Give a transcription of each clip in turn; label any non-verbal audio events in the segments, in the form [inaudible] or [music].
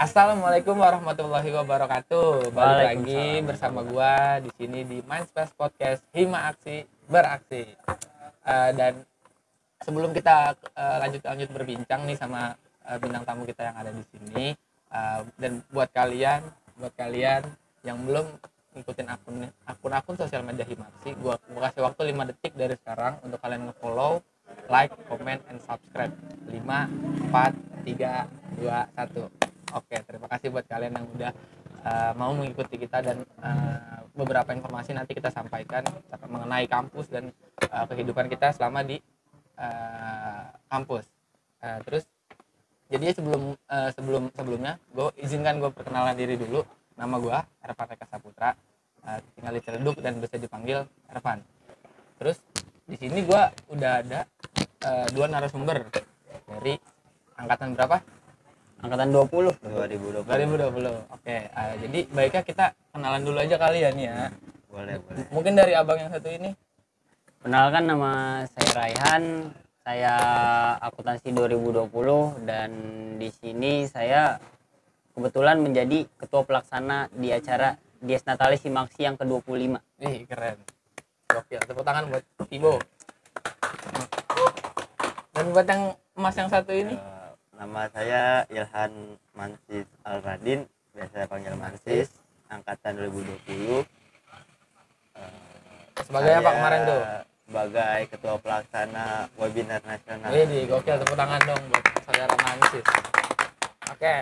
Assalamualaikum warahmatullahi wabarakatuh. Balik lagi bersama gua di sini di Mindspace Podcast Hima Aksi Beraksi. Eh, dan sebelum kita eh, lanjut-lanjut berbincang nih sama eh, bintang tamu kita yang ada di sini eh, dan buat kalian, buat kalian yang belum ngikutin akun akun-akun sosial media Himaksi, gua, gua kasih waktu 5 detik dari sekarang untuk kalian nge-follow, like, comment, and subscribe. 5 4 3 2 1. Oke, terima kasih buat kalian yang udah uh, mau mengikuti kita dan uh, beberapa informasi nanti kita sampaikan mengenai kampus dan uh, kehidupan kita selama di uh, kampus. Uh, terus jadi sebelum uh, sebelum sebelumnya gue izinkan gue perkenalan diri dulu. Nama gue Ervan Reka Saputra. Uh, tinggal di Ciledug dan bisa dipanggil Ervan. Terus di sini gue udah ada uh, dua narasumber dari angkatan berapa? Angkatan 20 2020 2020. Oke, uh, jadi baiknya kita kenalan dulu aja kali ya nih ya. boleh boleh Mungkin dari abang yang satu ini. Kenalkan nama saya Raihan, saya akuntansi 2020 dan di sini saya kebetulan menjadi ketua pelaksana di acara Dies Natalis Himaksi yang ke-25. Ih, keren. Gokil. Tepuk tangan buat Tibo. Dan buat yang emas yang satu ini. Eh, nama saya Ilhan Mansis Al Radin biasa panggil Mansis angkatan 2020 Eh, Sebagai apa saya kemarin tuh? sebagai ketua pelaksana webinar nasional Wih, di gokil tepuk tangan dong buat saudara Mansis. Oke.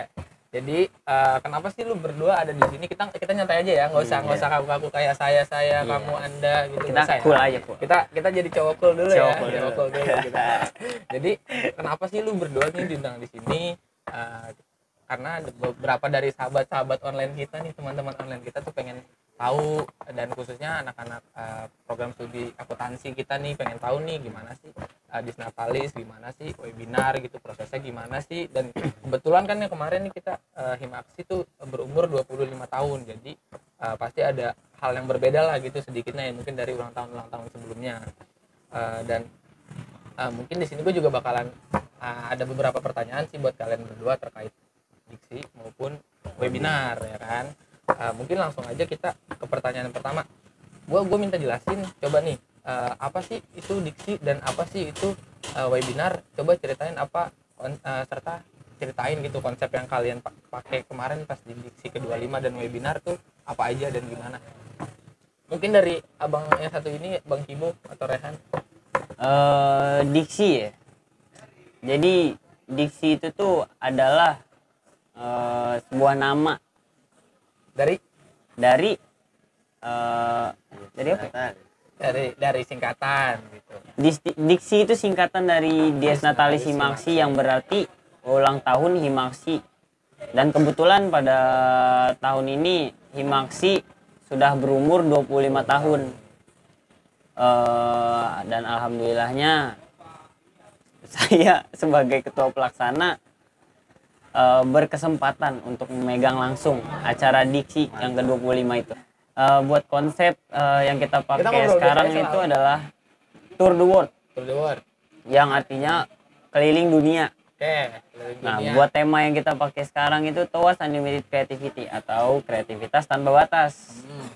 Jadi eh, kenapa sih lu berdua ada di sini? Kita kita nyantai aja ya, nggak usah nggak Iya. usah kaku-kaku kayak saya saya, Iya. kamu anda gitu. Kita usah ya. cool aja, cool. Kita kita jadi cowok cool dulu Cowok ya. cool Cowok cool dulu kita. [laughs] Jadi kenapa sih lu berdua nih diundang di sini? Eh, karena ada beberapa dari sahabat-sahabat online kita nih, teman-teman online kita tuh pengen tahu dan khususnya anak-anak eh, program studi akuntansi kita nih pengen tahu nih gimana sih uh, disnatalis gimana sih? Webinar gitu prosesnya gimana sih? Dan kebetulan kan yang kemarin nih kita uh, himaksi tuh berumur 25 tahun. Jadi uh, pasti ada hal yang berbeda lah gitu sedikitnya ya mungkin dari ulang tahun ulang tahun sebelumnya. Uh, dan uh, mungkin di sini gue juga bakalan uh, ada beberapa pertanyaan sih buat kalian berdua terkait diksi maupun webinar ya kan? Uh, mungkin langsung aja kita ke pertanyaan pertama. Gue gue minta jelasin. Coba nih uh, apa sih itu diksi dan apa sih itu uh, webinar? Coba ceritain apa uh, serta ceritain gitu konsep yang kalian pa- pakai kemarin pas di diksi kedua lima dan webinar tuh apa aja dan gimana? Mungkin dari abang yang satu ini bang Kibo atau Rehan? Eh, diksi ya. Jadi diksi itu tuh adalah eh, sebuah nama. Dari? Dari eh, dari apa? Dari dari singkatan gitu Diksi itu singkatan dari Dies Natalis Himaksi yang berarti ulang tahun Himaksi. Dan kebetulan pada tahun ini Himaksi sudah berumur 25 tahun. Eh, dan alhamdulillahnya [laughs] saya sebagai ketua pelaksana eh, berkesempatan untuk memegang langsung acara Diksi yang ke-25 itu. Eh, buat konsep eh, yang kita pakai ngobrol sekarang itu soalnya. adalah Tour the World Tour the World yang artinya keliling dunia. oke keliling Nah, dunia. buat tema yang kita pakai sekarang itu Towas Unlimited Creativity atau kreativitas tanpa batas. Hmm,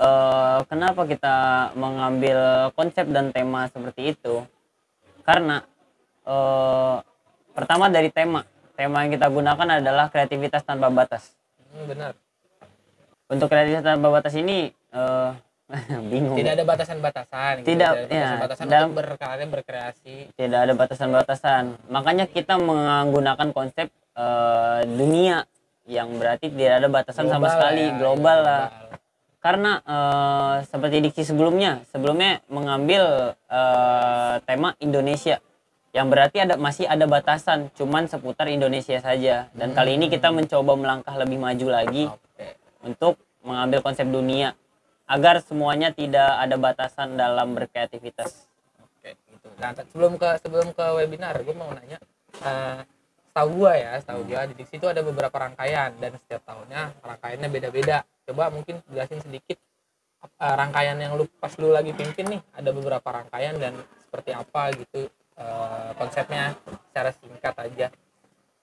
Eh, kenapa kita mengambil konsep dan tema seperti itu? Karena eh, pertama dari tema, tema yang kita gunakan adalah kreativitas tanpa batas. hmm, benar Untuk kreativitas tanpa batas ini eh, [laughs] bingung. tidak ada batasan-batasan gitu. Tidak, ada ya, batasan-batasan untuk berkarya berkreasi tidak ada batasan-batasan. Makanya kita menggunakan konsep eh, dunia yang berarti tidak ada batasan sama Global sekali, ya, global ya, lah. Karena eh, seperti diksi sebelumnya, sebelumnya mengambil eh, tema Indonesia yang berarti ada masih ada batasan, cuman seputar Indonesia saja. Dan kali ini kita mencoba melangkah lebih maju lagi oke untuk mengambil konsep dunia agar semuanya tidak ada batasan dalam berkreativitas. Oke, gitu. Nah, sebelum ke sebelum ke webinar, gue mau nanya, eh setahu gua ya, setahu gua di diksi itu ada beberapa rangkaian dan setiap tahunnya rangkaiannya beda-beda. Coba mungkin jelasin sedikit eh, rangkaian yang lu pas lu lagi pimpin nih, ada beberapa rangkaian dan seperti apa gitu eh, konsepnya secara singkat aja.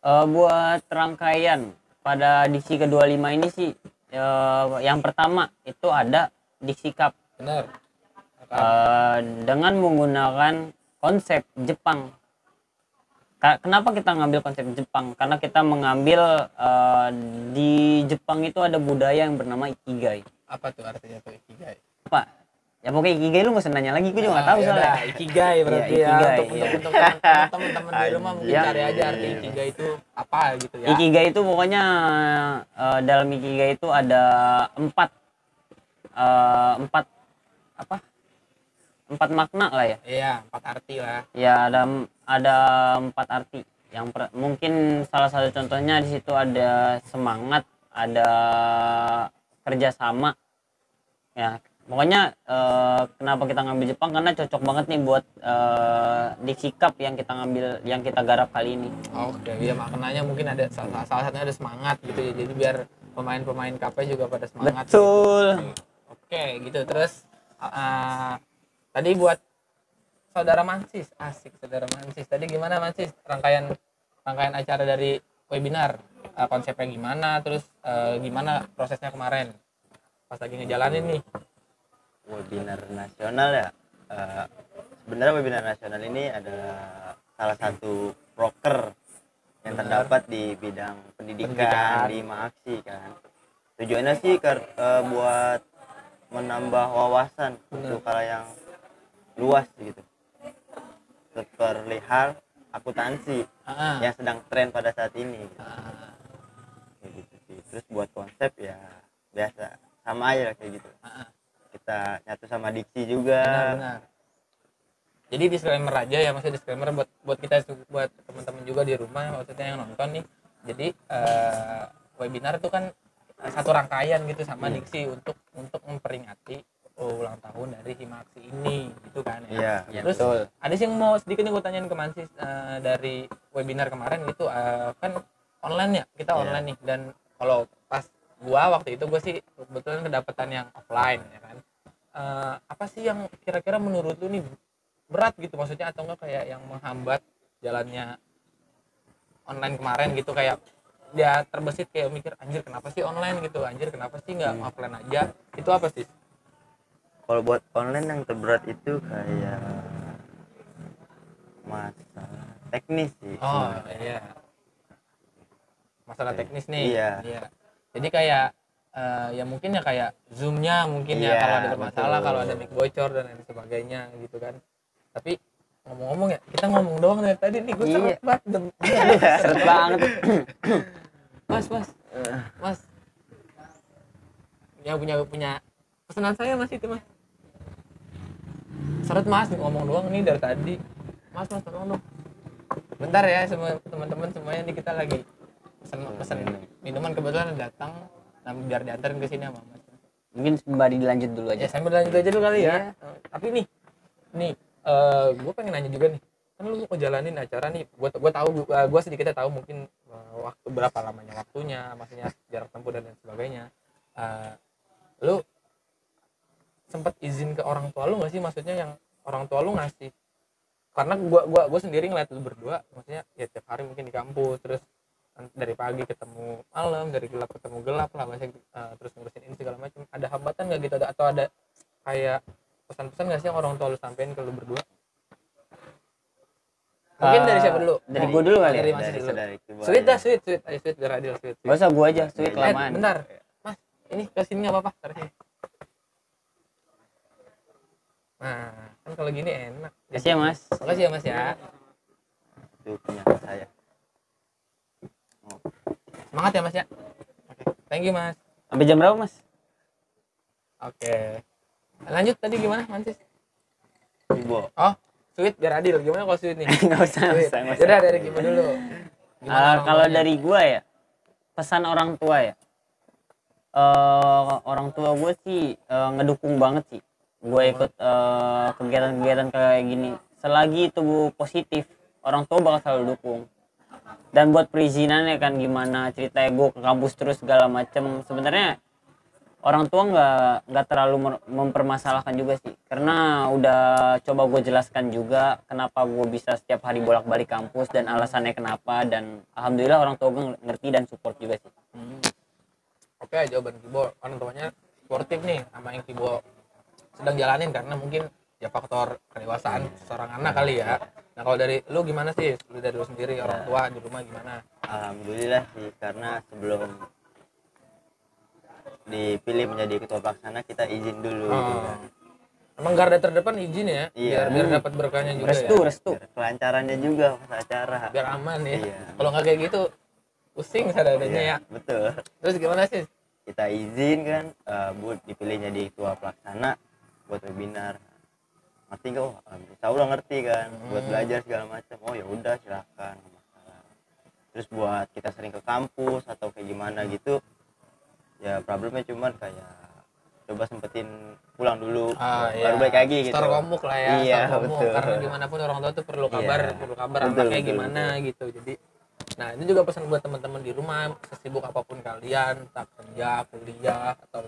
Eh, buat rangkaian pada diksi ke-25 ini sih eh, yang pertama itu ada diksi cup bener Eh, dengan menggunakan konsep Jepang. Ka- Kenapa kita ngambil konsep Jepang? Karena kita mengambil eh, di Jepang itu ada budaya yang bernama ikigai. apa tuh artinya tuh ikigai Apa? Ya pokoknya ikigai lu nggak usah nanya lagi, gue juga nggak tahu Ah, soalnya. yaudah, ikigai berarti Iya, ya ikigai, untuk iya. untuk untuk teman-teman di rumah mungkin [laughs] Iya. cari aja arti ikigai itu apa gitu ya Ikigai itu pokoknya eh, dalam ikigai itu ada empat eh, empat apa? Empat makna lah ya. iya empat arti lah Ya ada ada empat arti. Yang per- mungkin salah satu contohnya di situ ada semangat, ada kerjasama. Ya pokoknya eh, kenapa kita ngambil Jepang? Karena cocok banget nih buat diksi cup yang kita ngambil yang kita garap kali ini. oke ya maknanya mungkin ada salah, salah satunya ada semangat gitu ya. Jadi biar pemain-pemain KP juga pada semangat. Betul. oke gitu. Terus uh, tadi buat saudara Mansis asik saudara Mansis tadi gimana Mansis rangkaian rangkaian acara dari webinar. Uh, konsepnya gimana? Terus uh, gimana prosesnya kemarin? Pas lagi ngejalanin nih webinar nasional ya eh, sebenarnya webinar nasional ini adalah salah satu broker yang Benar. terdapat di bidang pendidikan, Pendidikan. di Maaksi kan tujuannya sih ker- eh, buat menambah wawasan Benar. untuk hal yang luas gitu seperti hal akuntansi Ah, yang sedang tren pada saat ini gitu. ah, Kayak gitu sih. terus buat konsep ya biasa sama aja lah kayak gitu ah, kita nyatu sama diksi juga benar-benar jadi disclaimer aja ya maksudnya disclaimer buat buat kita buat teman-teman juga di rumah maksudnya yang nonton nih jadi eh, webinar itu kan satu rangkaian gitu sama Iya. diksi untuk untuk memperingati oh, ulang tahun dari Himaksi ini gitu kan ya. iya Ya, Terus betul. ada sih yang mau sedikit nih gue tanyain ke Mansis eh, dari webinar kemarin gitu eh, kan online ya kita Iya. online nih dan kalau pas gua waktu itu gue sih kebetulan kedapatan yang offline ya kan Eh, apa sih yang kira-kira menurut lu nih berat gitu maksudnya atau enggak kayak yang menghambat jalannya online kemarin gitu kayak dia terbesit kayak mikir anjir kenapa sih online gitu anjir kenapa sih nggak Hmm. offline aja itu apa sih kalau buat online yang terberat itu kayak masalah teknis sih Oh sebenarnya. iya. Masalah teknis nih. Iya. Jadi kayak eh, ya mungkin ya kayak zoomnya mungkin ya Iya, kalau ada betul. kalau ada mic bocor dan lain sebagainya gitu kan. Tapi ngomong-ngomong ya kita ngomong doang dari tadi nih gue Iya. seret banget dem- [laughs] Seret banget. mas mas mas ya punya punya pesanan saya mas itu mas seret mas ngomong doang nih dari tadi mas mas tolong dong bentar ya semua teman-teman semuanya nih kita lagi pesen pesen minuman kebetulan datang nah, biar diantarin ke sini sama mas. Mungkin sembari dilanjut dulu ya aja. sambil lanjut aja dulu kali ya. Iya. Eh, tapi nih nih gue pengen nanya juga nih. Kan lu mau jalanin acara nih gue gue tahu gue sedikitnya tahu mungkin eh, waktu berapa lamanya waktunya maksudnya jarak tempuh dan lain sebagainya. Eh, lu sempet izin ke orang tua lu nggak sih? Maksudnya yang orang tua lu ngasih? Karena gua gua gua sendiri ngeliat lu berdua maksudnya ya tiap hari mungkin di kampus terus dari pagi ketemu malam dari gelap ketemu gelap lah masih terus ngurusin ini segala macam. Ada hambatan nggak gitu? Ada atau ada kayak pesan-pesan nggak sih yang orang tua lu sampein ke lu berdua? Mungkin dari siapa dulu? Dari gua dulu kali ya? dari Mas dari dulu sweet ya. dah sweet sweet. Ayo sweet biar adil sweet, Gak sweet. usah gua aja, sweet Eh, kelamaan. bentar. Mas ini ke sini nggak apa-apa taruh sini. Nah kan kalau gini enak. Kasih ya mas. makasih ya mas ya. Itu punya saya semangat ya mas ya oke thank you mas Sampai jam berapa mas? oke lanjut tadi gimana mantis Ibu oh sweet biar adil gimana kalau sweet nih [laughs] Gak usah, gak Sweet. usah, gak usah. Yaudah dari gimana dulu Gimana orang kalau dari gua ya, pesan orang tua ya. eh orang tua gue sih eh, ngedukung banget sih. Gue ikut eh, kegiatan-kegiatan kayak gini. Selagi itu positif, orang tua bakal selalu dukung. Dan buat perizinannya kan gimana ceritanya gue ke kampus terus segala macem. Sebenarnya orang tua nggak nggak terlalu mempermasalahkan juga sih. Karena udah coba gue jelaskan juga kenapa gue bisa setiap hari bolak-balik kampus dan alasannya kenapa. Dan alhamdulillah orang tua gue ngerti dan support juga sih. Hmm. Oke, jawaban Kibo. Orang tuanya sportif nih sama yang Kibo sedang jalanin. Karena mungkin ya faktor kedewasaan seorang anak kali ya. Nah kalau dari lu gimana sih? Lu dari lu sendiri orang tua di rumah gimana? alhamdulillah sih karena sebelum dipilih menjadi ketua pelaksana kita izin dulu gitu Oh. kan. Emang garda terdepan izin ya? Iya. Biar biar dapat berkahnya juga restu ya. restu Biar kelancarannya juga pas acara Biar aman ya. Iya. Kalau nggak kayak gitu pusing sadadanya Iya, ya. betul Terus gimana sih? kita izin kan eh, buat dipilih jadi ketua pelaksana buat webinar ngerti oh insya Allah ngerti kan buat Hmm. belajar segala macam oh ya udah silakan nggak masalah terus buat kita sering ke kampus atau kayak gimana gitu ya problemnya cuman kayak coba sempetin pulang dulu Ah, baru iya. balik lagi gitu Store komuk lah ya, Iya, komuk. betul. Karena gimana pun orang tua tuh perlu kabar, Iya. perlu kabar Betul, anaknya betul, gimana gitu. Jadi nah ini juga pesan buat teman-teman di rumah, sesibuk apa pun kalian, tak kerja, kuliah atau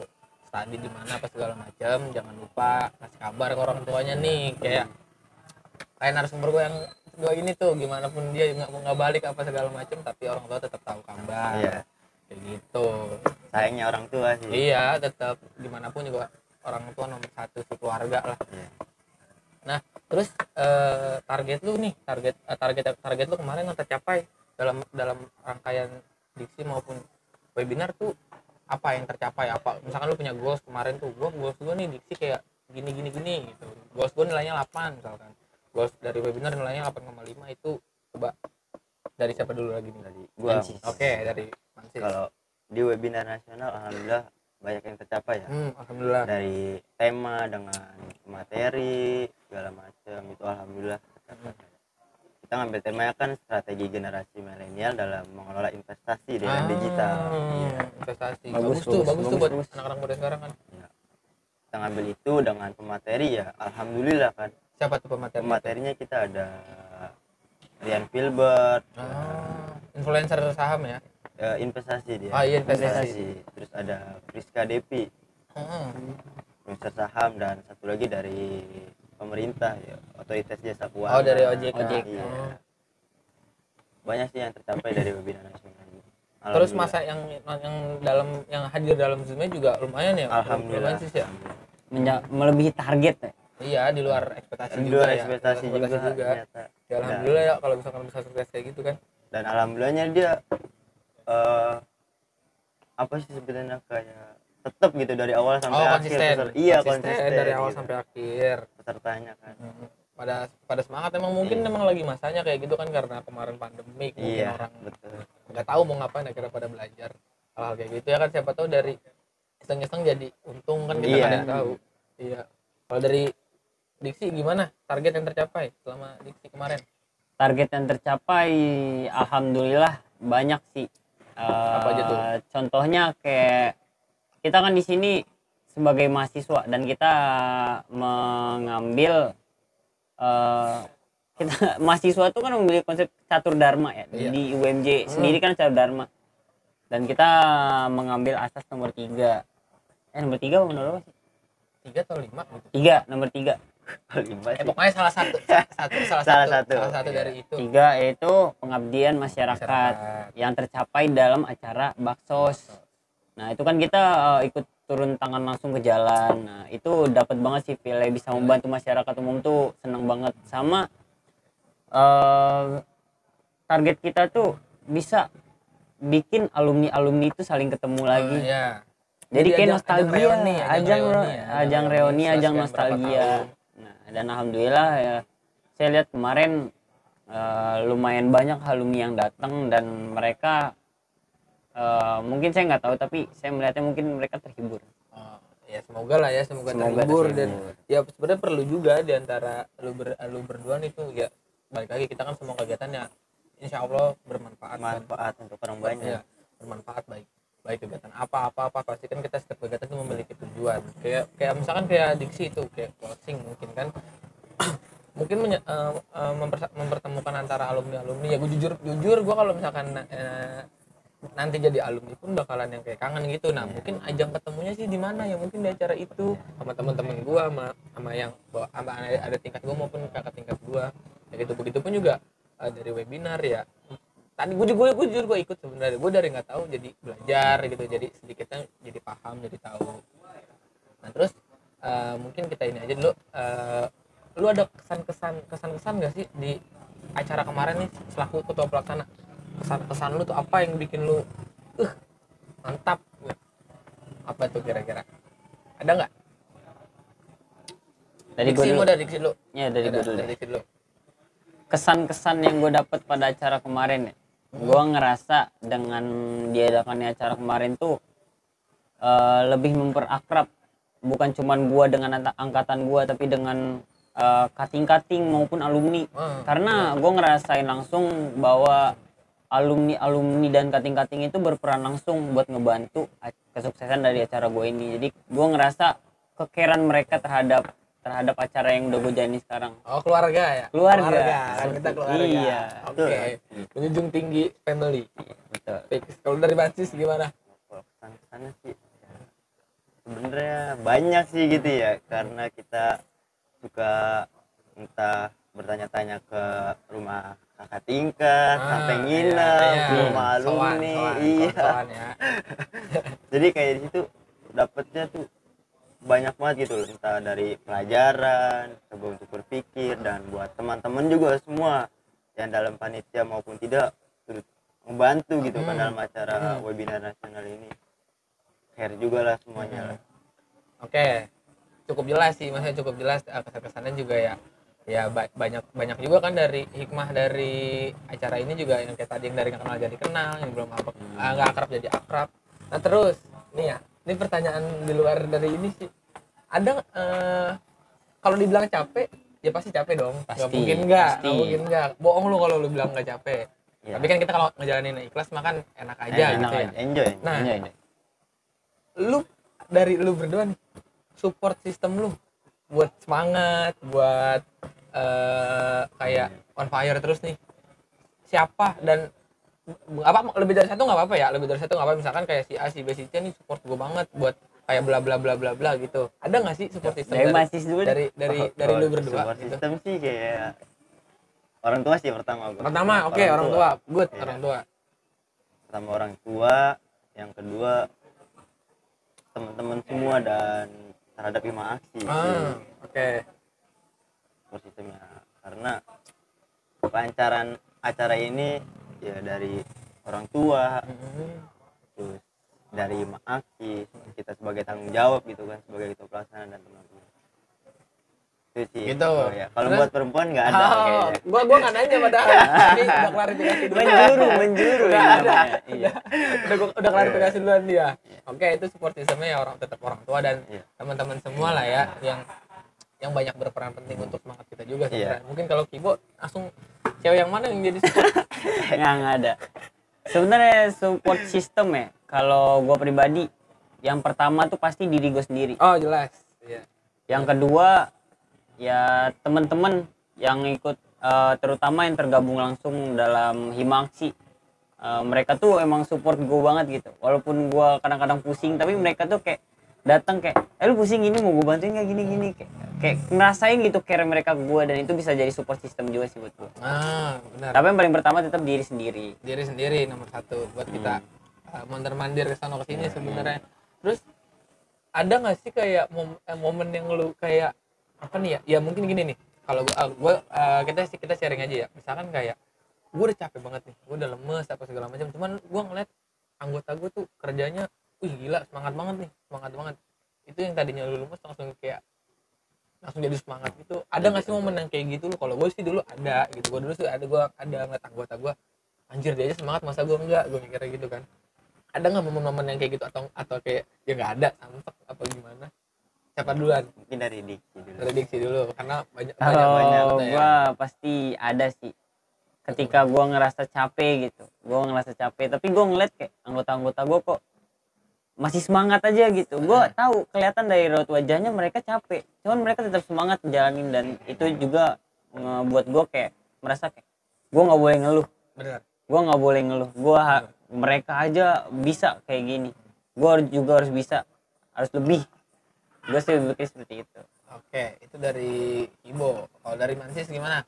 studi di mana apa segala macam, jangan lupa kasih kabar ke orang tuanya nih kayak kayak narasumber gue yang dua ini tuh gimana pun dia nggak mau nggak balik apa segala macam tapi orang tua tetap tahu kabar. Iya. Kayak gitu. Sayangnya orang tua sih. Iya tetap gimana pun juga orang tua nomor satu si keluarga lah. Iya. Nah, terus eh, target lu nih, target eh, target target lu kemarin yang tercapai dalam dalam rangkaian diksi maupun webinar tuh apa yang tercapai apa? Misalkan lu punya goals kemarin tuh, gua goals gua nih diksi kayak gini gini gini gitu. Goals gua nilainya 8 misalkan. Goals dari webinar nilainya 8,5 itu coba dari siapa dulu lagi nih? dari gua. Oke, dari Mansis. kalau di webinar nasional alhamdulillah banyak yang tercapai ya Hmm, alhamdulillah. dari tema dengan materi segala macam itu alhamdulillah. Kita ngambil temanya kan strategi generasi milenial dalam mengelola investasi di era Ah, digital Iya. Investasi. Bagus, Bagus, tuh, bagus, bagus, tuh buat anak-anak muda sekarang kan. Iya. kita ngambil itu dengan pemateri ya alhamdulillah kan Siapa tuh pemateri? pematerinya kita ada Rian Filbert Ah, influencer saham ya. eh, investasi dia Ah, iya, investasi. terus ada Priska Depi Hmm. influencer saham dan satu lagi dari pemerintah ya otoritas jasa keuangan Oh, dari OJK. OJK. Iya. Oh. banyak sih yang tercapai dari webinar nasional ini. Terus masa yang yang dalam yang hadir dalam zoomnya juga lumayan ya. alhamdulillah Lumayan sih ya. Menja- melebihi target ya. Iya di luar ekspektasi di juga luar ya. ekspektasi luar juga, ekspektasi ternyata. Ya, alhamdulillah ya kalau misalkan bisa sukses kayak gitu kan. dan alhamdulillahnya dia eh apa sih sebenarnya kayak tetap gitu dari awal sampai oh akhir konsisten. peser- iya konsisten, dari awal gitu. sampai akhir. pesertanya kan Hmm. Pada pada semangat emang mungkin Iya. emang lagi masanya kayak gitu kan karena kemarin pandemik mungkin iya orang betul nggak tahu mau ngapain akhirnya pada belajar hal-hal kayak gitu ya kan siapa tahu dari iseng-iseng jadi untung kan kita Iya. yang tahu iya kalau dari diksi gimana target yang tercapai selama diksi kemarin target yang tercapai alhamdulillah banyak sih Eh, Apa aja tuh? contohnya kayak kita kan di sini sebagai mahasiswa dan kita mengambil eh, kita [laughs] mahasiswa itu kan memiliki konsep catur dharma ya. Iya. di UMJ sendiri kan catur dharma. Dan kita mengambil asas nomor tiga. Eh nomor tiga nomor apa sih? Tiga atau lima gitu? Tiga nomor tiga. [laughs] Lima eh pokoknya salah satu. [laughs] Satu salah, Salah satu, satu. salah satu Iya. dari itu. Tiga yaitu pengabdian masyarakat, Masyarakat. yang tercapai dalam acara baksos nah itu kan kita eh, ikut turun tangan langsung ke jalan. Nah itu dapat banget sih feel bisa membantu masyarakat umum tuh seneng banget. Sama eh, target kita tuh bisa bikin alumni alumni itu saling ketemu lagi. Oh, iya. jadi kayak ajang- nostalgia ajang reuni, ajang reuni ajang reuni ajang nostalgia. nah dan alhamdulillah ya saya lihat kemarin eh, lumayan banyak alumni yang datang dan mereka eh, mungkin saya nggak tahu tapi saya melihatnya mungkin mereka terhibur. Oh, ya semoga lah ya semoga, Semoga terhibur dan ya sebenarnya perlu juga di antara lu ber, lu berdua nih tuh ya balik lagi kita kan semua kegiatannya insya Allah bermanfaat kan. manfaat untuk orang banyak. ya, bermanfaat baik baik kegiatan apa apa apa pasti kan kita setiap kegiatan itu memiliki tujuan. Kayak kayak misalkan kayak diksi itu kayak closing mungkin kan. [clears throat] Mungkin menye- eh, mempersa- mempertemukan antara alumni alumni ya gue jujur jujur gue kalau misalkan eh, nanti jadi alumni pun bakalan yang kayak kangen gitu. Nah Iya. mungkin ajang ketemunya sih di mana ya? Mungkin di acara itu sama teman-teman gua sama sama yang sama ada, ada tingkat gua maupun kakak tingkat gua. Ya gitu begitu pun juga eh, dari webinar ya. Tadi gue juga gue jujur gue ikut sebenarnya. Gue dari nggak tahu jadi belajar gitu. Jadi sedikitnya jadi paham jadi tahu. Nah terus eh, mungkin kita ini aja dulu. Eh, lu ada kesan-kesan kesan-kesan gak sih di acara kemarin nih selaku ketua pelaksana kesan-kesan lu tuh apa yang bikin lu uh mantap. Apa tuh kira-kira? Ada nggak? Dari gue diksi dulu. dari diksi dulu ya dari gue dulu. dari dulu kesan-kesan yang gue dapet pada acara kemarin ya. Gue ngerasa dengan diadakannya acara kemarin tuh eh, lebih memperakrab. Bukan cuman gue dengan angkatan gue tapi dengan eh, kating-kating maupun alumni. Wah, karena gue ngerasain langsung bahwa alumni alumni dan kating-kating itu berperan langsung buat ngebantu kesuksesan dari acara gue ini jadi gue ngerasa kekeran mereka terhadap terhadap acara yang udah gue jalani sekarang Oh keluarga ya? Keluarga. kan kita keluarga. Iya. Oke. Menjunjung tinggi family. Betul. Kalau dari Basis gimana? kesan sih sebenarnya banyak sih gitu ya karena kita suka entah bertanya-tanya ke rumah kakak tingkat Ah, sampai iya, nginep iya. ke rumah Soan, alumni soan, iya soan ya. [laughs] jadi kayak di situ dapetnya tuh banyak banget gitu loh entah dari pelajaran coba untuk berpikir dan buat teman-teman juga semua yang dalam panitia maupun tidak turut membantu gitu kan Hmm. dalam acara Hmm. webinar nasional ini care juga lah semuanya lah. Oke. Cukup jelas sih, maksudnya cukup jelas eh, kesan-kesannya juga ya. Ya ba- banyak banyak juga kan dari hikmah dari acara ini juga yang kayak tadi yang dari nggak kenal jadi kenal, yang belum apa ah, nggak akrab jadi akrab. Nah terus nih ya, ini pertanyaan di luar dari ini sih. Ada eh, kalau dibilang capek, ya pasti capek dong. Pasti, mungkin nggak, nggak mungkin nggak. Bohong lu kalau lu bilang nggak capek. Iya. Tapi kan kita kalau ngejalanin ikhlas makan enak aja Enak gitu ya. aja, enjoy Nah, Enjoy, enjoy. lu dari lu berdua nih support sistem lu buat semangat buat eh kayak on fire terus nih. Siapa? Dan apa lebih dari satu nggak apa-apa ya lebih dari satu nggak apa misalkan kayak si A si B si C nih support gue banget buat kayak bla bla bla bla bla gitu. Ada nggak sih support system Dari dari dulu dari dari, Oh, dari lu kalau berdua support gitu? sistem sih kayak orang tua sih pertama gua. pertama oke orang tua. good Iya. orang tua. Pertama orang tua yang kedua teman-teman semua dan terhadap lima aksi ah oke. support sistemnya karena kelancaran acara ini ya dari orang tua terus dari lima aksi kita sebagai tanggung jawab gitu kan sebagai ketua pelaksana dan teman-teman. Itu sih Gitu. kalau ya. Kalau buat perempuan nggak ada Oh, kayaknya. gua gua nggak nanya padahal [laughs] ini udah klarifikasi dulu menjuru menjuru ini ada. iya. Udah gua, udah klarifikasi duluan dia. Oke itu support sistemnya ya orang tetap orang tua dan Iya. teman-teman semua lah ya yang yang banyak berperan penting untuk semangat kita juga sebenarnya. Iya. mungkin kalau Kibo langsung cewek yang mana yang jadi support? [laughs] Nggak nggak ada. Sebenarnya support system ya. Kalau gue pribadi yang pertama tuh pasti diri gue sendiri. Oh jelas. Iya. Yang kedua ya teman-teman yang ikut eh, terutama yang tergabung langsung dalam himaksi Eh, mereka tuh emang support gue banget gitu. Walaupun gue kadang-kadang pusing tapi mereka tuh kayak datang kayak eh lu pusing gini mau gue bantuin nggak? Gini gini. Kayak kayak ngerasain gitu care mereka ke gue dan itu bisa jadi support system juga sih buat gue ah benar. Tapi yang paling pertama tetap diri sendiri. Diri sendiri nomor satu buat kita uh, mondar mandir ke sana ke sini sebenarnya. terus ada nggak sih kayak mom- eh, momen yang lu kayak apa nih ya? Ya mungkin gini nih. Kalau gua, uh, gua uh, kita kita sharing aja ya. Misalkan kayak gue udah capek banget nih. Gue udah lemes apa segala macam. Cuman gue ngeliat anggota gue tuh kerjanya wih gila semangat banget nih semangat banget. Itu yang tadinya lu lemes langsung kayak langsung jadi semangat gitu. Ada nggak sih momen yang kayak gitu lu? Kalau gue sih dulu ada gitu. Gue dulu sih ada gue ada ngeliat anggota gue anjir dia aja semangat masa gue enggak? Gue mikirnya gitu kan. Ada nggak momen-momen yang kayak gitu? Atau atau kayak ya nggak ada sampek apa gimana? Siapa duluan? Mungkin dari diksi dulu. Prediksi dulu karena banyak banyak kalau banyak gue pasti ada sih. Ketika gue ngerasa capek gitu gue ngerasa capek tapi gue ngeliat kayak anggota-anggota gue kok masih semangat aja gitu. Gue Hmm. tahu kelihatan dari raut wajahnya mereka capek. Cuman mereka tetap semangat jalanin dan itu juga ngebuat gue kayak merasa kayak gue nggak boleh ngeluh. Benar gue nggak boleh ngeluh. Gue mereka aja bisa kayak gini. Gue juga harus bisa harus lebih. Gue sih berpikir seperti itu. Oke itu dari Ibo. Kalau dari Mansis gimana?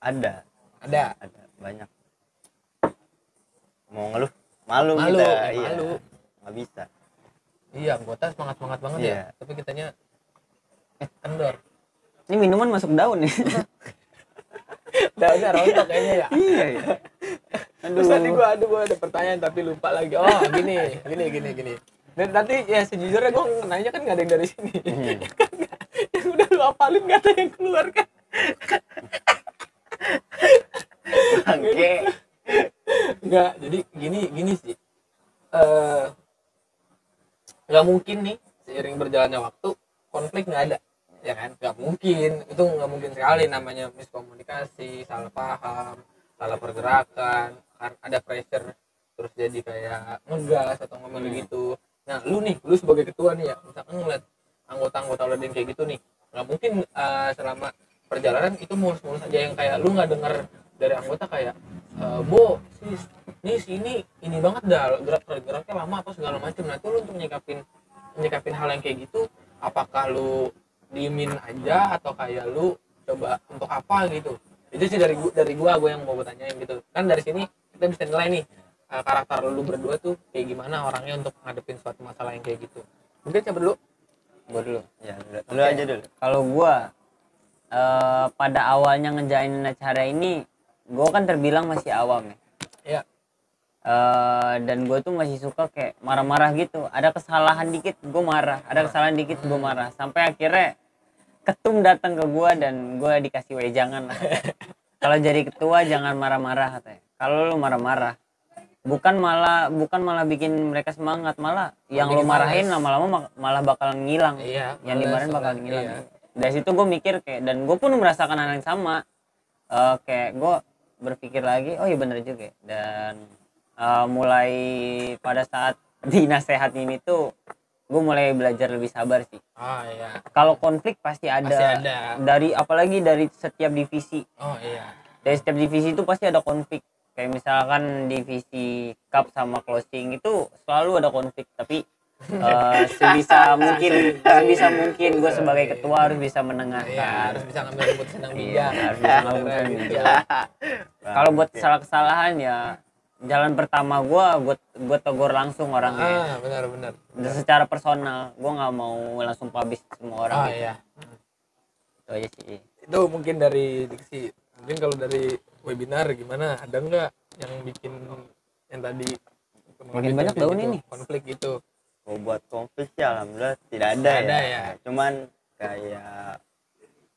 Ada. Ada. Ada banyak. Mau ngeluh? Malu, Malu, kita. Ya, iya. malu. Nggak bisa iya anggota semangat semangat banget ya Iya. tapi kitanya eh kendor ini minuman masuk daun nih [laughs] udah udah rontok kayaknya ya iya ya [laughs] Terus tadi gua ada gua ada pertanyaan tapi lupa lagi. Oh, gini, gini, gini, gini. Dan nanti ya sejujurnya gua nanya kan nggak ada yang dari sini. Hmm. [laughs] Ya kan yang udah lu apalin nggak ada yang keluar kan? oke Nggak. Jadi gini, gini sih. Eh nggak mungkin nih seiring berjalannya waktu konflik nggak ada. Ya kan? Nggak mungkin. Itu nggak mungkin sekali namanya miskomunikasi salah paham salah pergerakan kan ada pressure terus jadi kayak ngegas atau ngomong gitu. Nah lu nih lu sebagai ketua nih ya misalkan ngeliat anggota-anggota yang kayak gitu nih nggak mungkin eh, selama perjalanan itu mulus-mulus aja yang kayak lu nggak denger dari anggota kayak eh, bo sis nih sini ini banget dah gerak geraknya lama apa segala macam nah itu lu untuk nyikapin nyikapin hal yang kayak gitu apakah lu diemin aja atau kayak lu coba untuk apa gitu? Itu sih dari gua dari gua gua yang mau bertanyain gitu. Kan dari sini kita bisa nilai nih eh, karakter lu berdua tuh kayak gimana orangnya untuk ngadepin suatu masalah yang kayak gitu. Mungkin siapa dulu? Gue dulu. Ya lu, lu Oke. aja dulu. Kalau gua eh, pada awalnya ngejainin acara ini gua kan terbilang masih awam ya. Ya Eh, dan gue tuh masih suka kayak marah-marah gitu. Ada kesalahan dikit gue marah. Ada kesalahan dikit gue marah. Sampai akhirnya ketum datang ke gue dan gue dikasih wejangan. Lah [laughs] kalau jadi ketua jangan marah-marah katanya. Kalau lu marah-marah bukan malah bukan malah bikin mereka semangat malah yang lu bikin marahin lama-lama malah bakalan ngilang. Iya yang dimarahin bakalan orang, ngilang. iya. dari situ gue mikir kayak dan gue pun merasakan hal yang sama. Eh, kayak gue berpikir lagi oh iya bener juga ya. dan eh, mulai pada saat [laughs] dinasehatin itu gue mulai belajar lebih sabar sih. Oh iya. Kalau konflik pasti ada, Pasti ada. dari apalagi dari setiap divisi. Oh iya. Dari setiap divisi itu pasti ada konflik. Kayak misalkan divisi cup sama closing itu selalu ada konflik tapi eh, sebisa [laughs] mungkin sebisa mungkin gue sebagai ketua harus bisa iya menengahkan harus bisa ngambil keputusan yang Iya, bijak harus bisa ngambil keputusan yang bijak. kalau buat kesalahan-kesalahan ya jalan pertama gue gue gue tegur langsung orangnya. Ah benar benar. Dan secara personal gue nggak mau langsung publish semua orang oh gitu. iya. Itu aja sih. Itu mungkin dari diksi. Mungkin kalau dari webinar gimana? Ada nggak yang bikin yang tadi Makin banyak daun gitu, ini. konflik gitu mau buat konflik sih alhamdulillah tidak ada, Tidak ada ya. ya. cuman kayak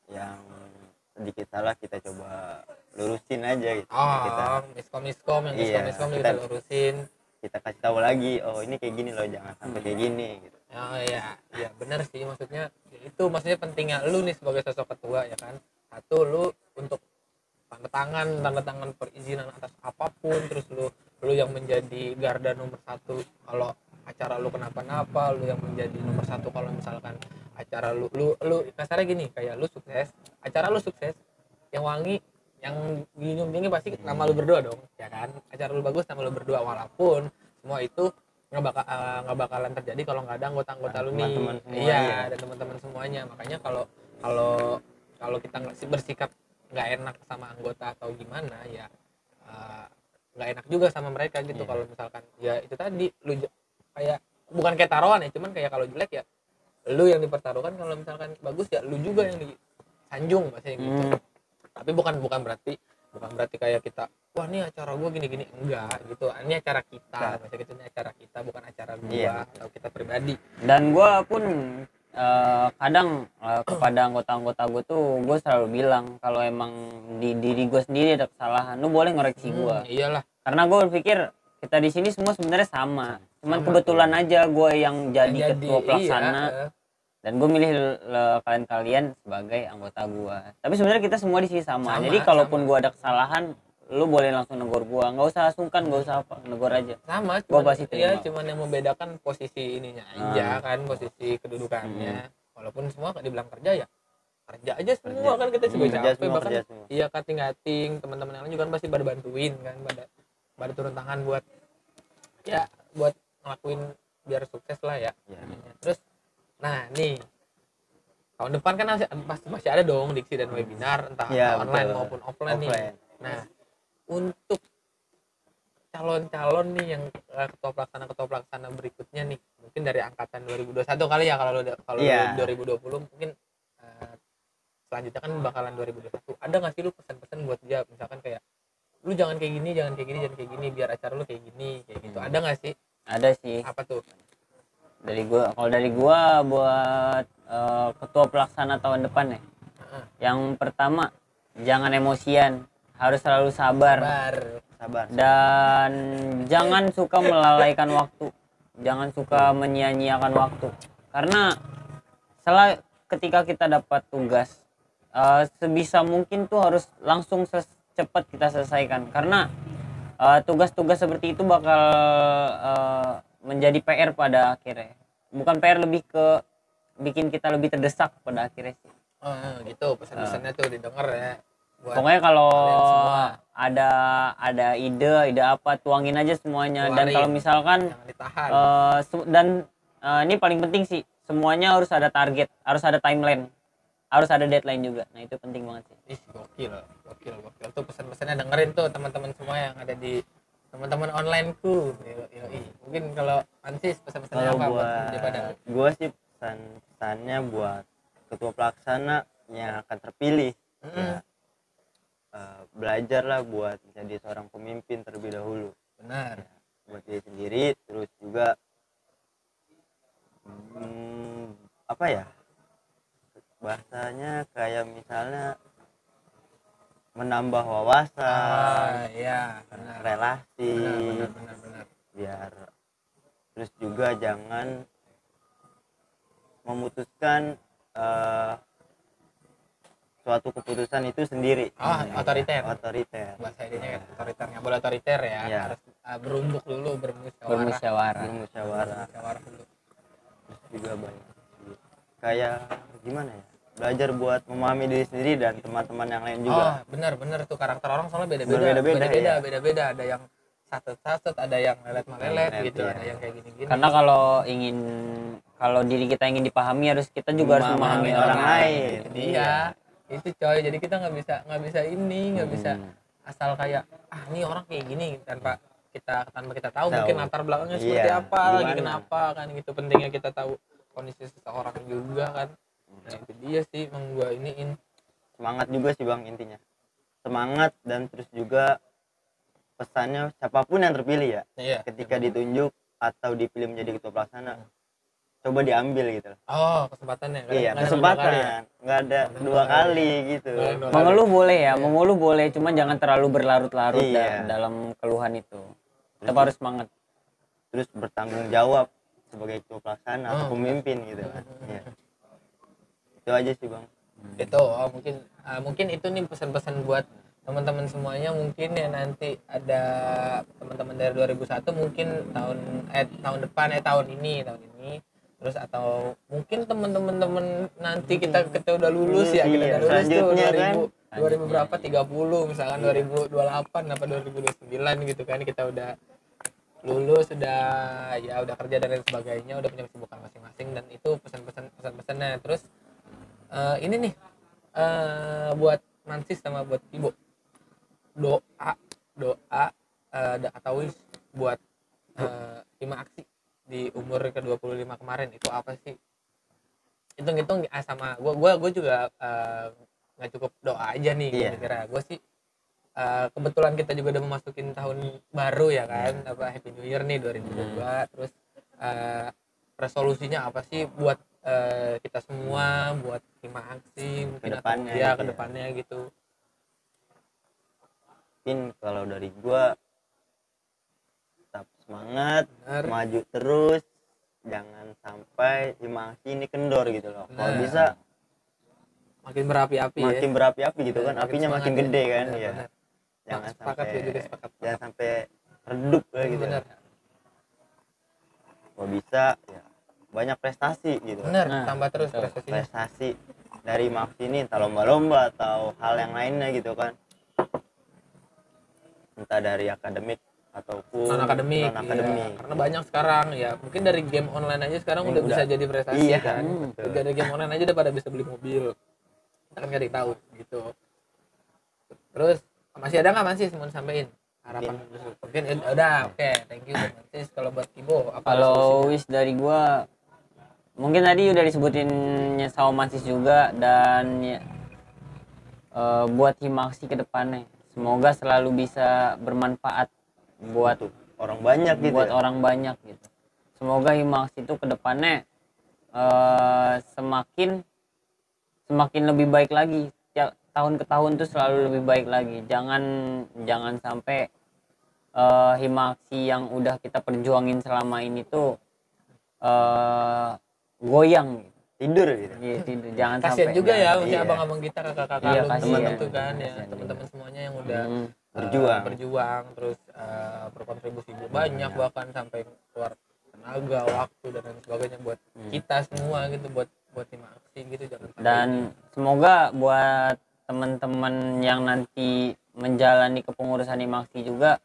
yang sedikit salah kita coba lurusin aja gitu. Kita oh miskom miskom yang miskom Iya, miskom kita kita- lurusin. kita kasih tahu lagi oh ini kayak gini loh jangan sampai kayak gini gitu. Oh iya. Iya benar sih maksudnya ya itu maksudnya pentingnya lu nih sebagai sosok ketua ya kan? Satu lu untuk tanda tangan tanda tangan perizinan atas apa pun terus lu lu yang menjadi garda nomor satu kalau acara lu kenapa-napa lu yang menjadi nomor satu kalau misalkan acara lu lu lu kasarnya gini kayak lu sukses acara lu sukses yang wangi yang gini pasti nama lu berdua dong ya kan acara lu bagus nama lu berdua walaupun semua itu nggak bakal eh, nggak bakalan terjadi kalau nggak ada anggota-anggota lu nih Teman-teman semua, iya iya. ada teman-teman semuanya makanya kalau kalau kalau kita bersikap nggak enak sama anggota atau gimana ya eh, nggak enak juga sama mereka gitu Iya. kalau misalkan ya itu tadi lu kayak bukan kayak taruhan ya cuman kayak kalau jelek ya lu yang dipertaruhkan kalau misalkan bagus ya lu juga yang disanjung bahasanya gitu Hmm. tapi bukan bukan berarti bukan berarti kayak kita wah ini acara gua gini gini enggak gitu ini acara kita Nah. maksudnya gitu ini acara kita bukan acara gua Iya. atau kita pribadi dan gue pun eh, kadang eh, kepada anggota-anggota gue tuh gue selalu bilang kalau emang di diri gue sendiri ada kesalahan lu boleh ngoreksi gue Hmm, iyalah karena gue berpikir kita di sini semua sebenarnya sama. Cuman Sama. kebetulan aja gue yang jadi, Jadi, ketua pelaksana. iya, dan gue milih le- kalian-kalian sebagai anggota gue tapi sebenarnya kita semua di sini sama, Sama, jadi kalaupun gue ada kesalahan lu boleh langsung negor gue nggak usah sungkan nggak usah apa negor aja. Sama Gua cuman, pasti ya terima. cuman yang membedakan posisi ininya aja Ah. kan posisi kedudukannya. Hmm. walaupun semua kan dibilang kerja ya kerja aja semua Kerja. kan kita juga Hmm, capek. bahkan iya kating kating teman-teman yang lain juga kan pasti pada bantuin kan pada pada turun tangan buat ya buat ngelakuin biar sukses lah ya ya. terus nah nih tahun depan kan masih, pasti masih ada dong diksi dan webinar entah Ya, online betul. maupun offline, nih offline nah untuk calon-calon nih yang eh, ketua pelaksana ketua pelaksana berikutnya nih mungkin dari angkatan 2021 kali ya kalau kalau Iya. 2020 mungkin eh, selanjutnya kan bakalan 2021 ada nggak sih lu pesan-pesan buat dia misalkan kayak lu jangan kayak gini jangan kayak gini jangan kayak gini biar acara lu kayak gini kayak gitu. Hmm. ada nggak sih? Ada sih. Apa tuh? Dari gua kalau dari gua buat eh, ketua pelaksana tahun depan ya. Heeh. yang pertama jangan emosian harus selalu sabar. Sabar. sabar. Dan jangan suka melalaikan waktu. Jangan suka menyia-nyiakan waktu. Karena setelah ketika kita dapat tugas eh, sebisa mungkin tuh harus langsung ses- cepat kita selesaikan. Karena eh, tugas-tugas seperti itu bakal eh, menjadi PR pada akhirnya. Bukan PR lebih ke bikin kita lebih terdesak pada akhirnya sih. Oh, gitu pesan-pesannya tuh didengar ya. Buat Pokoknya kalau ada ada ide, ide apa tuangin aja semuanya. Dan Keluarin. kalau misalkan se- dan eh, ini paling penting sih, semuanya harus ada target, harus ada timeline. Harus ada deadline juga. Nah, itu penting banget sih. Ih, gokil, gokil, gokil. Tuh pesan-pesannya dengerin tuh teman-teman semua yang ada di teman-teman onlineku. Yo, yoi. Mungkin kalau Ansis pesan-pesannya apa buat buat dia pada? gua sih pesan pesannya buat ketua pelaksana yang akan terpilih Mm-mm. ya, eh, belajarlah buat jadi seorang pemimpin terlebih dahulu Benar. buat diri sendiri terus juga hmm, apa ya bahasanya kayak misalnya menambah wawasan Ah, iya, benar. relasi Benar, benar, benar, benar. biar terus juga jangan memutuskan eh, suatu keputusan itu sendiri Ah, otoriter. otoriter Bahasa ininya kan otoriter, nggak boleh otoriter ya. Iya. Harus ah, berumbuk dulu, bermusyawarah. Bermusyawarah. bermusyawarah Bermusyawarah dulu. terus juga banyak. Kayak gimana ya belajar buat memahami diri sendiri dan teman-teman yang lain juga Oh, benar, benar tuh karakter orang soalnya beda-beda. Beda-beda, ya. beda-beda. Ada yang saset-saset, ada yang Lelet, gitu, iya. ada yang kayak gini-gini. Karena kalau ingin kalau diri kita ingin dipahami harus kita juga harus memahami Memahami orang orang lain. lain. Itu coy. Jadi kita nggak bisa nggak bisa ini, nggak bisa Hmm. asal kayak ah ini orang kayak gini tanpa kita tanpa kita tahu, Tahu. mungkin latar belakangnya Iya, seperti apa, lagi gimana. kenapa kan gitu pentingnya kita tahu kondisi seseorang juga kan. Nah, itu dia sih emang gua iniin. semangat juga sih bang intinya semangat dan terus juga pesannya siapa pun yang terpilih ya Iya. ketika ditunjuk atau dipilih menjadi ketua pelaksana coba diambil gitu loh. Oh, kesempatannya. Ada- iya ya? kesempatan nggak ada Nggak ada dua kali kali gitu. Mengeluh boleh ya, mengeluh boleh, cuman jangan terlalu berlarut-larut Iya. da- dalam keluhan itu. Tetap harus semangat. terus bertanggung jawab sebagai ketua pelaksana atau Oh. pemimpin gitu kan. Iya. itu aja sih bang. Itu oh, mungkin ah, mungkin itu nih pesan-pesan buat teman-teman semuanya. Mungkin ya nanti ada teman-teman dari 2001 mungkin tahun eh tahun depan eh tahun ini tahun ini. Terus atau mungkin teman-teman teman nanti kita kita udah lulus ya kita Iya, udah lulus tuh selanjutnya 2000 kan. 2000 berapa? 30 misalkan 2028 apa 2029 gitu kan. Kita udah lulus sudah ya udah kerja dan lain sebagainya udah punya kesibukan masing-masing dan itu pesan-pesan pesan-pesannya. Terus eh, ini nih eh, buat Mansis sama buat Ibu. Doa doa da- atau wish buat eh, lima aksi di umur ke 25 kemarin. Itu apa sih? Hitung-hitung ah, sama gua gua gua juga nggak cukup doa aja nih Iya. kira gua sih eh, kebetulan kita juga udah memasukin tahun baru ya kan apa Happy New Year nih 2022 terus eh, resolusinya apa sih buat eh, kita semua buat lima aksi mungkin atau- Ke depannya ya gitu ke ya. depannya gitu mungkin kalau dari gua tetap semangat Benar. maju terus jangan sampai lima aksi ini kendor gitu loh kalau Nah, bisa makin berapi-api ya makin berapi-api gitu kan Makin apinya makin ya. gede kan Benar, ya benar. Jangan sepakat sampai juga sepakat. jangan sampai redup lah gitu. Benar. Kalau bisa ya banyak prestasi gitu. Benar Nah, tambah terus betul. prestasinya prestasi dari maaf ini entah lomba-lomba atau hal yang lainnya gitu kan. Entah dari akademik ataupun non akademik, non akademik. iya. karena banyak sekarang ya mungkin dari game online aja sekarang udah, udah- bisa jadi prestasi Iya, kan. hmm, betul. dari game online aja udah pada bisa beli mobil. Kan gak tahu gitu. Terus masih ada nggak masih mau sampein harapan mungkin ya udah oke thank you Mansis kalau buat Ibo apa Kalau wish dari gua mungkin tadi udah disebutinnya sama Mansis juga dan ya, eh, buat Himaksi ke depannya semoga selalu bisa bermanfaat buat Untuk orang banyak gitu buat ya. orang banyak gitu. Semoga Himaksi itu ke depannya eh, semakin semakin lebih baik lagi. Tiap tahun ke tahun tuh selalu lebih baik lagi. Jangan jangan sampai eh, Himaksi yang udah kita perjuangin selama ini tuh eh, goyang gitu. tidur gitu Gitu, gitu. Jangan kasian sampai juga ya Iya. maksudnya abang-abang kita kakak-kakak Iya, teman itu kan ya Kasian teman-teman semuanya yang udah Hmm. uh, Berjuang. berjuang terus uh, berkontribusi banyak bahkan sampai keluar tenaga waktu dan lain sebagainya buat kita semua gitu buat buat tim aksi gitu jangan sampai dan semoga buat teman-teman yang nanti menjalani kepengurusan Himaksi juga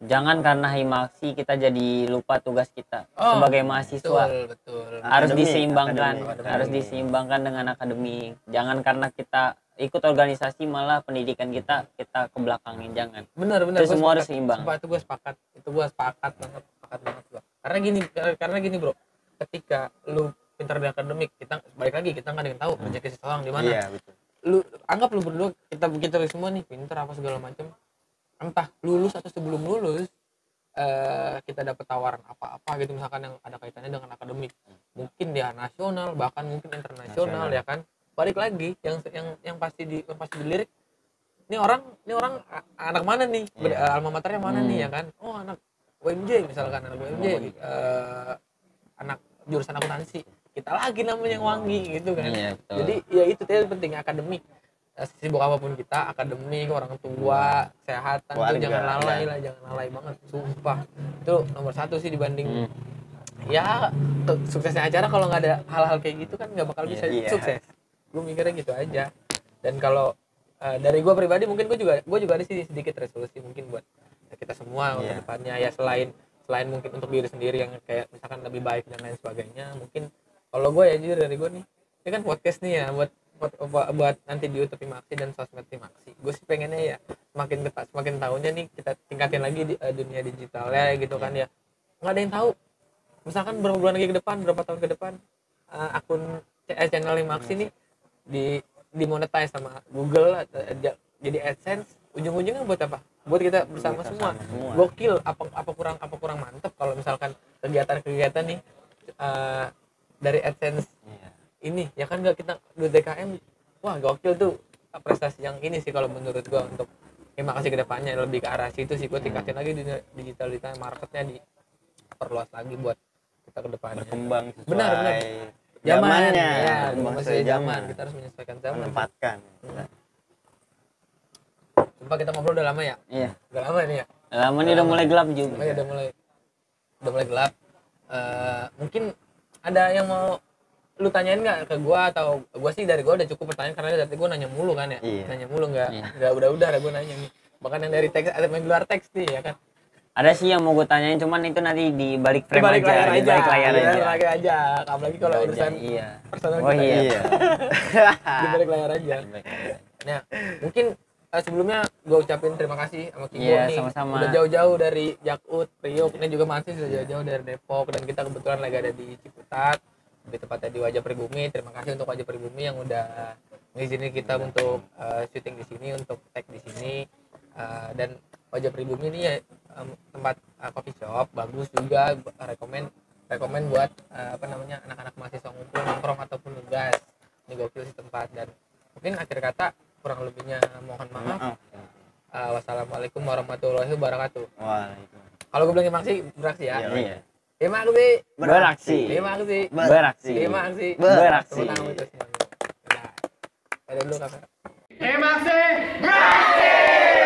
jangan karena Himaksi kita jadi lupa tugas kita Oh, sebagai mahasiswa. betul betul. Harus Akademik, diseimbangkan akademik, harus diseimbangkan dengan akademik. Jangan karena kita ikut organisasi malah pendidikan kita kita kebelakangin jangan. Benar benar. Itu semua harus seimbang. Itu gue sepakat. Itu gue sepakat banget sepakat banget gua. Karena gini karena gini bro. Ketika lu pintar di akademik kita balik lagi kita nggak ada yang tahu rezeki seseorang di mana. Iya betul lu anggap lu berdua kita kita semua nih pintar apa segala macam. Entah lulus atau sebelum lulus eh kita dapat tawaran apa-apa gitu misalkan yang ada kaitannya dengan akademik. Mungkin dia nasional bahkan mungkin internasional Nasional. ya kan? Balik lagi yang yang yang pasti di yang pasti dilirik ini orang ini orang anak mana nih? Ber- Iya. eh, alma maternya mana Hmm. nih ya kan? Oh anak UMJ misalkan anak UMJ eh, anak jurusan akuntansi kita lagi namanya yang wangi gitu kan Iya, betul. jadi ya itu tadi penting akademik Eh, sibuk apa pun kita akademik orang tua kesehatan tuh jangan lalai ya. lah jangan lalai banget sumpah itu nomor satu sih dibanding Hmm. ya suksesnya acara kalau nggak ada hal-hal kayak gitu kan nggak bakal bisa Iya. sukses gue mikirnya gitu aja dan kalau eh, dari gue pribadi mungkin gue juga gue juga ada sih sedikit resolusi mungkin buat kita semua Iya. ke depannya ya selain selain mungkin untuk diri sendiri yang kayak misalkan lebih baik dan lain sebagainya mungkin kalau gue ya jujur dari gue nih ini kan podcast nih ya buat buat, buat, buat nanti di YouTube Timaksi dan sosmed Timaksi gue sih pengennya ya semakin ketat semakin tahunnya nih kita tingkatin lagi di eh, dunia digitalnya gitu kan ya. Nggak ada yang tahu. Misalkan berapa bulan lagi ke depan berapa tahun ke depan eh, akun eh, channel Timaksi nih di dimonetize sama Google atau, eh, ja- jadi AdSense ujung-ujungnya buat apa? Buat kita bersama semua. semua. gokil apa apa kurang apa kurang mantep. Kalau misalkan kegiatan-kegiatan nih eh, dari AdSense Iya. ini ya kan nggak kita duit DKM wah gokil tuh prestasi yang ini sih kalau menurut gua untuk terima kasih ke depannya lebih ke arah situ sih. Gua tingkatin lagi di digital digital marketnya diperluas lagi buat kita ke depannya berkembang sesuai Benar, benar. zamannya. Ya berkembang sesuai sesuai zaman. kita harus menyesuaikan zaman. Menempatkan. Sumpah kita ngobrol udah lama ya? Iya. Udah lama ini ya? Lama nih udah mulai gelap Oh, juga. Ya udah mulai udah mulai gelap. Eh, mungkin ada yang mau lu tanyain nggak ke gua atau gua sih dari gua udah cukup pertanyaan karena dari gua nanya mulu kan ya. Iya. nanya mulu nggak Iya. nggak udah udah gua nanya nih. Bahkan yang dari teks ada yang luar teks nih ya kan? Ada sih yang mau gue tanyain cuman itu nanti di balik frame balik aja layar di balik layar Iya, aja. balik layar aja. Apalagi kalau Aja, urusan iya. personal oh kita iya iya. [laughs] Di balik layar aja. Di balik nah mungkin eh, sebelumnya gua ucapin terima kasih sama Kibo Iya, nih. sama-sama. udah jauh-jauh dari Jakut Priok ini juga masih sudah jauh-jauh dari Depok dan kita kebetulan lagi ada di Ciputat di tempatnya di Wajah Pribumi terima kasih untuk Wajah Pribumi yang udah ngizinin kita untuk eh, syuting di sini untuk tag di sini. Eh, dan Wajah Pribumi ini ya em, tempat eh, coffee shop bagus juga. Rekomend rekomend buat eh, apa namanya anak-anak mahasiswa ngumpul nongkrong ataupun nugas. Ini gokil sih tempat. Dan mungkin akhir kata kurang lebihnya mohon maaf Eh, wassalamualaikum warahmatullahi wabarakatuh Waalaikumsalam. kalau gue bilang terima kasih beraksi ya Iya. iya terima kasih beraksi terima kasih beraksi terima kasih Beraksi. Tepuk tangan untuk semuanya. Nah, ada dulu kakak Terima kasih.